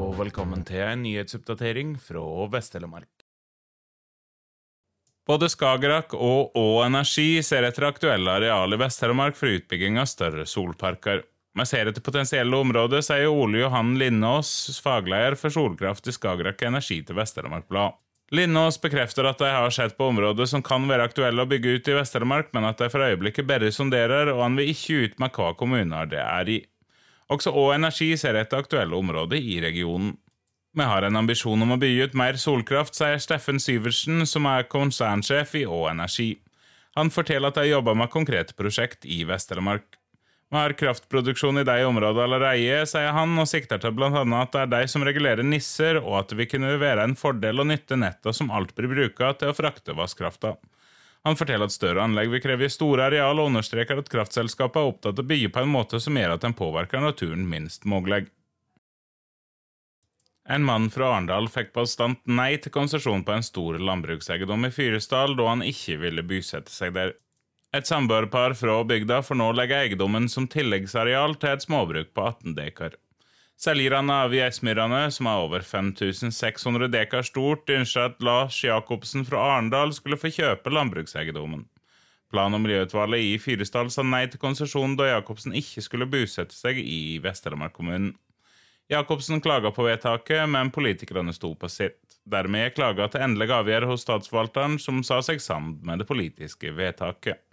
Velkommen til en nyhetsoppdatering fra Vest-Telemark. Både Skagerrak og Å Energi ser etter aktuelle areal i Vest-Telemark for utbygging av større solparker. Vi ser etter potensielle områder, sier Ole Johan Lindås, fagleder for solkraft i Skagerrak Energi til Vest-Telemark Blad. Lindås bekrefter at de har sett på områder som kan være aktuelle å bygge ut i Vest-Telemark, men at de for øyeblikket bare sonderer, og han vil ikke ut med hva kommuner det er i. Også Å Energi ser etter aktuelle områder i regionen. Vi har en ambisjon om å bygge ut mer solkraft, sier Steffen Syversen, som er konsernsjef i Å Energi. Han forteller at de jobber med konkrete prosjekt i Vest-Telemark. Vi har kraftproduksjon i de områdene allerede, sier han, og sikter til bl.a. at det er de som regulerer nisser, og at det vil kunne være en fordel å nytte netta som alt blir bruka til å frakte vannkrafta. Han forteller at større anlegg vil kreve store areal, og understreker at kraftselskapet er opptatt av å bygge på en måte som gjør at den påvirker naturen minst mulig. En mann fra Arendal fikk bastant nei til konsesjon på en stor landbrukseiendom i Fyresdal da han ikke ville bosette seg der. Et samboerpar fra bygda får nå legge eiendommen som tilleggsareal til et småbruk på 18 dekar. Selgerne av Geismyrene, som er over 5600 dekar stort, ønsker at Lars Jacobsen fra Arendal skulle få kjøpe landbrukseiendommen. Plan- og miljøutvalget i Fyresdal sa nei til konsesjon da Jacobsen ikke skulle bosette seg i Vest-Telemark-kommunen. Jacobsen klaga på vedtaket, men politikerne sto på sitt. Dermed klaga til endelig avgjørelse hos statsforvalteren, som sa seg sammen med det politiske vedtaket.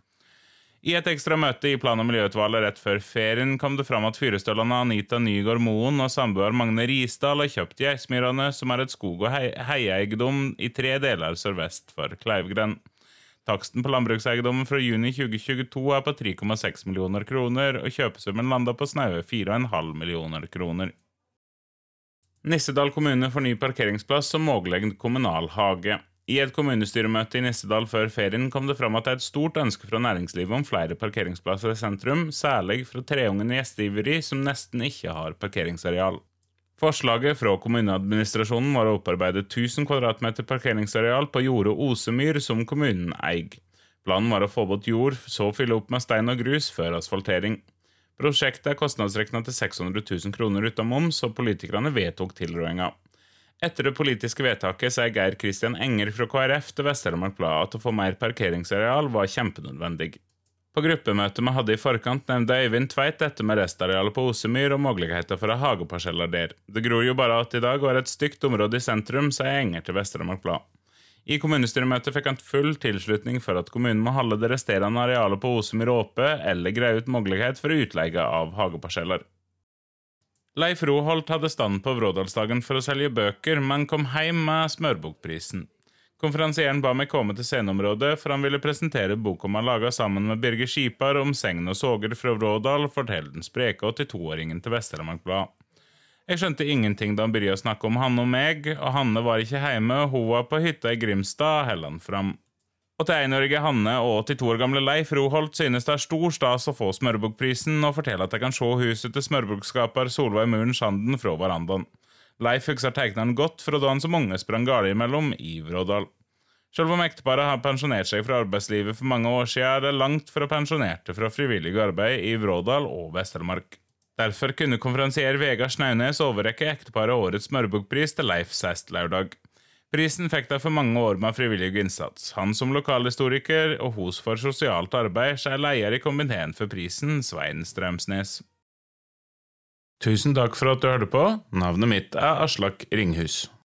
I et ekstra møte i plan- og miljøutvalget rett før ferien kom det fram at fyrestølene Anita Nygaard Moen og samboer Magne Risdal har kjøpt Geismyrane, som er et skog- og heieeiendom i tre deler sørvest for Kleivgrend. Taksten på landbrukseiendommen fra juni 2022 er på 3,6 millioner kroner, og kjøpesummen landa på snaue 4,5 millioner kroner. Nissedal kommune får ny parkeringsplass som mulig kommunal hage. I et kommunestyremøte i Nissedal før ferien kom det fram at det er et stort ønske fra næringslivet om flere parkeringsplasser i sentrum, særlig fra treungen gjesteiveri som nesten ikke har parkeringsareal. Forslaget fra kommuneadministrasjonen var å opparbeide 1000 kvm parkeringsareal på jordet Osemyr, som kommunen eier. Planen var å få bort jord, så fylle opp med stein og grus før asfaltering. Prosjektet er kostnadsregna til 600 000 kroner uten moms, og politikerne vedtok tilrådinga. Etter det politiske vedtaket sier Geir Kristian Enger fra KrF til Vest-Telemark Blad at å få mer parkeringsareal var kjempenødvendig. På gruppemøtet vi hadde i forkant, nevnte Øyvind Tveit dette med restarealet på Osemyr og muligheter for å ha hageparseller der. Det gror jo bare at i dag er et stygt område i sentrum, sier Enger til Vest-Telemark Blad. I kommunestyremøtet fikk han full tilslutning for at kommunen må holde det resterende arealet på Osemyr åpe, eller greie ut mulighet for utleie av hageparseller. Leif Roholt hadde stand på Vrådalsdagen for å selge bøker, men kom hjem med smørbokprisen. Konferansieren ba meg komme til sceneområdet, for han ville presentere boka han laga sammen med Birger Skipar om segn og soger fra Vrådal, forteller den spreke 82-åringen til Vest-Telemark Blad. Jeg skjønte ingenting da han begynte å snakke om Hanne og meg, og Hanne var ikke hjemme, hun var på hytta i Grimstad, heller han fram. 81-årige Hanne og 82 år gamle Leif Roholt synes det er stor stas å få Smørbukkprisen, og forteller at de kan se huset til smørbukkskaper Solveig Muren Sanden fra verandaen. Leif husker tegneren godt fra da han som unge sprang galt imellom i Vrådal. Selv om ekteparet har pensjonert seg fra arbeidslivet for mange år siden, er det langt fra pensjonerte fra frivillig arbeid i Vrådal og Vest-Telemark. Derfor kunne konferansier Vegard Snaunes overrekke ekteparet årets smørbukkpris til Leif sist lørdag. Prisen fikk de for mange år med frivillig innsats. Han som lokalhistoriker og hos for sosialt arbeid er leder i komiteen for prisen, Svein Strømsnes. Tusen takk for at du hørte på. Navnet mitt er Aslak Ringhus.